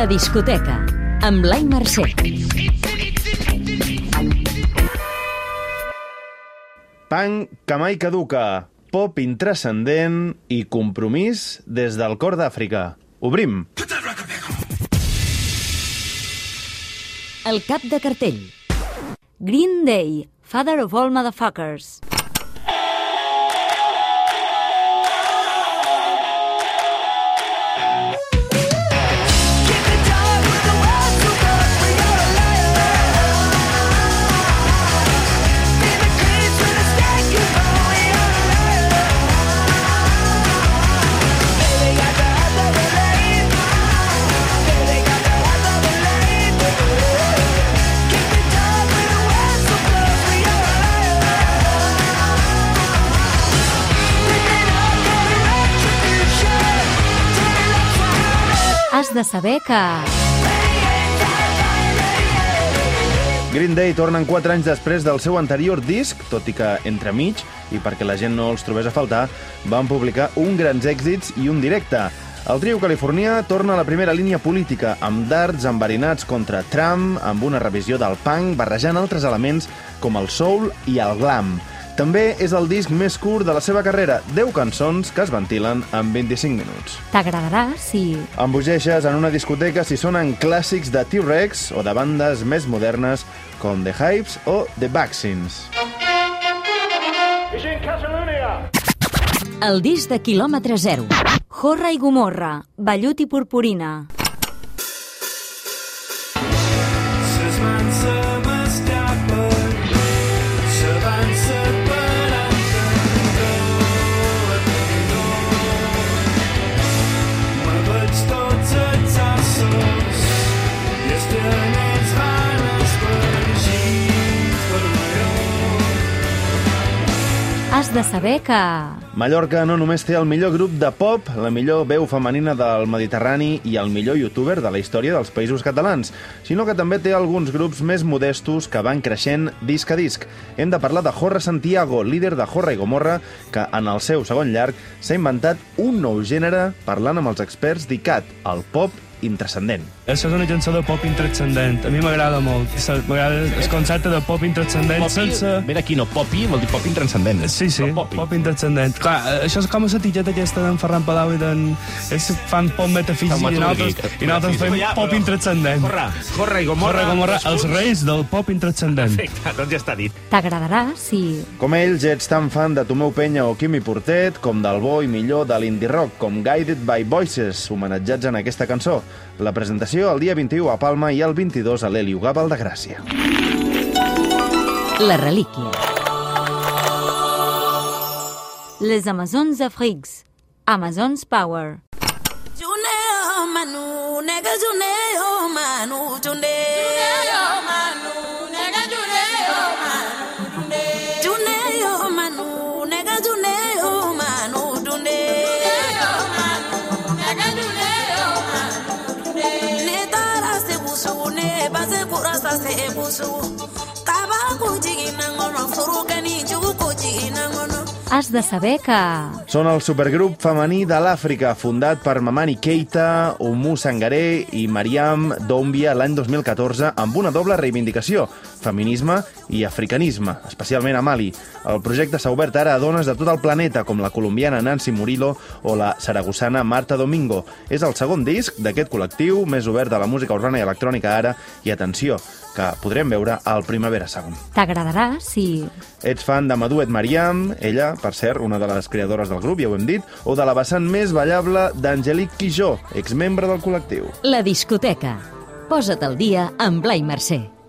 La discoteca, amb Blai Mercè. Punk que mai caduca, pop intrascendent i compromís des del cor d'Àfrica. Obrim! El cap de cartell. Green Day, Father of All Motherfuckers. De saber que... Green Day tornen 4 anys després del seu anterior disc, tot i que entremig, i perquè la gent no els trobés a faltar, van publicar un grans èxits i un directe. El trio californià torna a la primera línia política, amb darts enverinats contra Trump, amb una revisió del punk, barrejant altres elements com el soul i el glam. També és el disc més curt de la seva carrera, 10 cançons que es ventilen en 25 minuts. T'agradarà si... Embogeixes en una discoteca si sonen clàssics de T-Rex o de bandes més modernes com The Hypes o The Vaccines. El disc de quilòmetre zero. Jorra i Gomorra, Vellut i Purpurina. Has de saber que... Mallorca no només té el millor grup de pop, la millor veu femenina del Mediterrani i el millor youtuber de la història dels països catalans, sinó que també té alguns grups més modestos que van creixent disc a disc. Hem de parlar de Jorra Santiago, líder de Jorra i Gomorra, que en el seu segon llarg s'ha inventat un nou gènere parlant amb els experts d'ICAT, el pop intrascendent. Això és una cançó de pop intranscendent. A mi m'agrada molt. M'agrada el concepte de pop intranscendent sense... Ve d'aquí, no? Popi vol dir pop intranscendent. Sí, sí, No, popi. pop intranscendent. Clar, això és com la titlleta aquesta d'en Ferran Palau i d'en... Ells fan pop metafísic i nosaltres, i nosaltres fem Ja, pop però- intranscendent. Jorra, Jorra i Gomorra. Morra, Gomorra, els reis del pop intranscendent. Perfecte, doncs ja està dit. T'agradarà si... Com ells, ets tan fan de Tomeu Penya o Quimi Portet, com del bo i millor de l'indie rock, com Guided by Voices, homenatjats en aquesta cançó. La presentació el dia 21 a Palma i el 22 a l'Heliu Gàbal de Gràcia. La relíquia. Les Amazons d'Africs. Amazons Power. Juneo manu, nega juneo manu, juneo kurasa se e busugu kaba ko jigin na ni jugu ko jigin Has de saber que... Són el supergrup femení de l'Àfrica, fundat per Mamani Keita, Oumou Sangaré i Mariam Doumbia l'any 2014, amb una doble reivindicació, feminisme i africanisme, especialment a Mali. El projecte s'ha obert ara a dones de tot el planeta, com la colombiana Nancy Murillo o la saragossana Marta Domingo. És el segon disc d'aquest col·lectiu, més obert de la música urbana i electrònica ara, i atenció, que podrem veure al Primavera Sound. T'agradarà si... Ets fan de Madouet Mariam, ella, per cert, una de les creadores del grup, ja ho hem dit, o de la vessant més ballable d'Angelique Quijó, exmembre del col·lectiu. La discoteca. Posa't al dia amb Blai Mercè.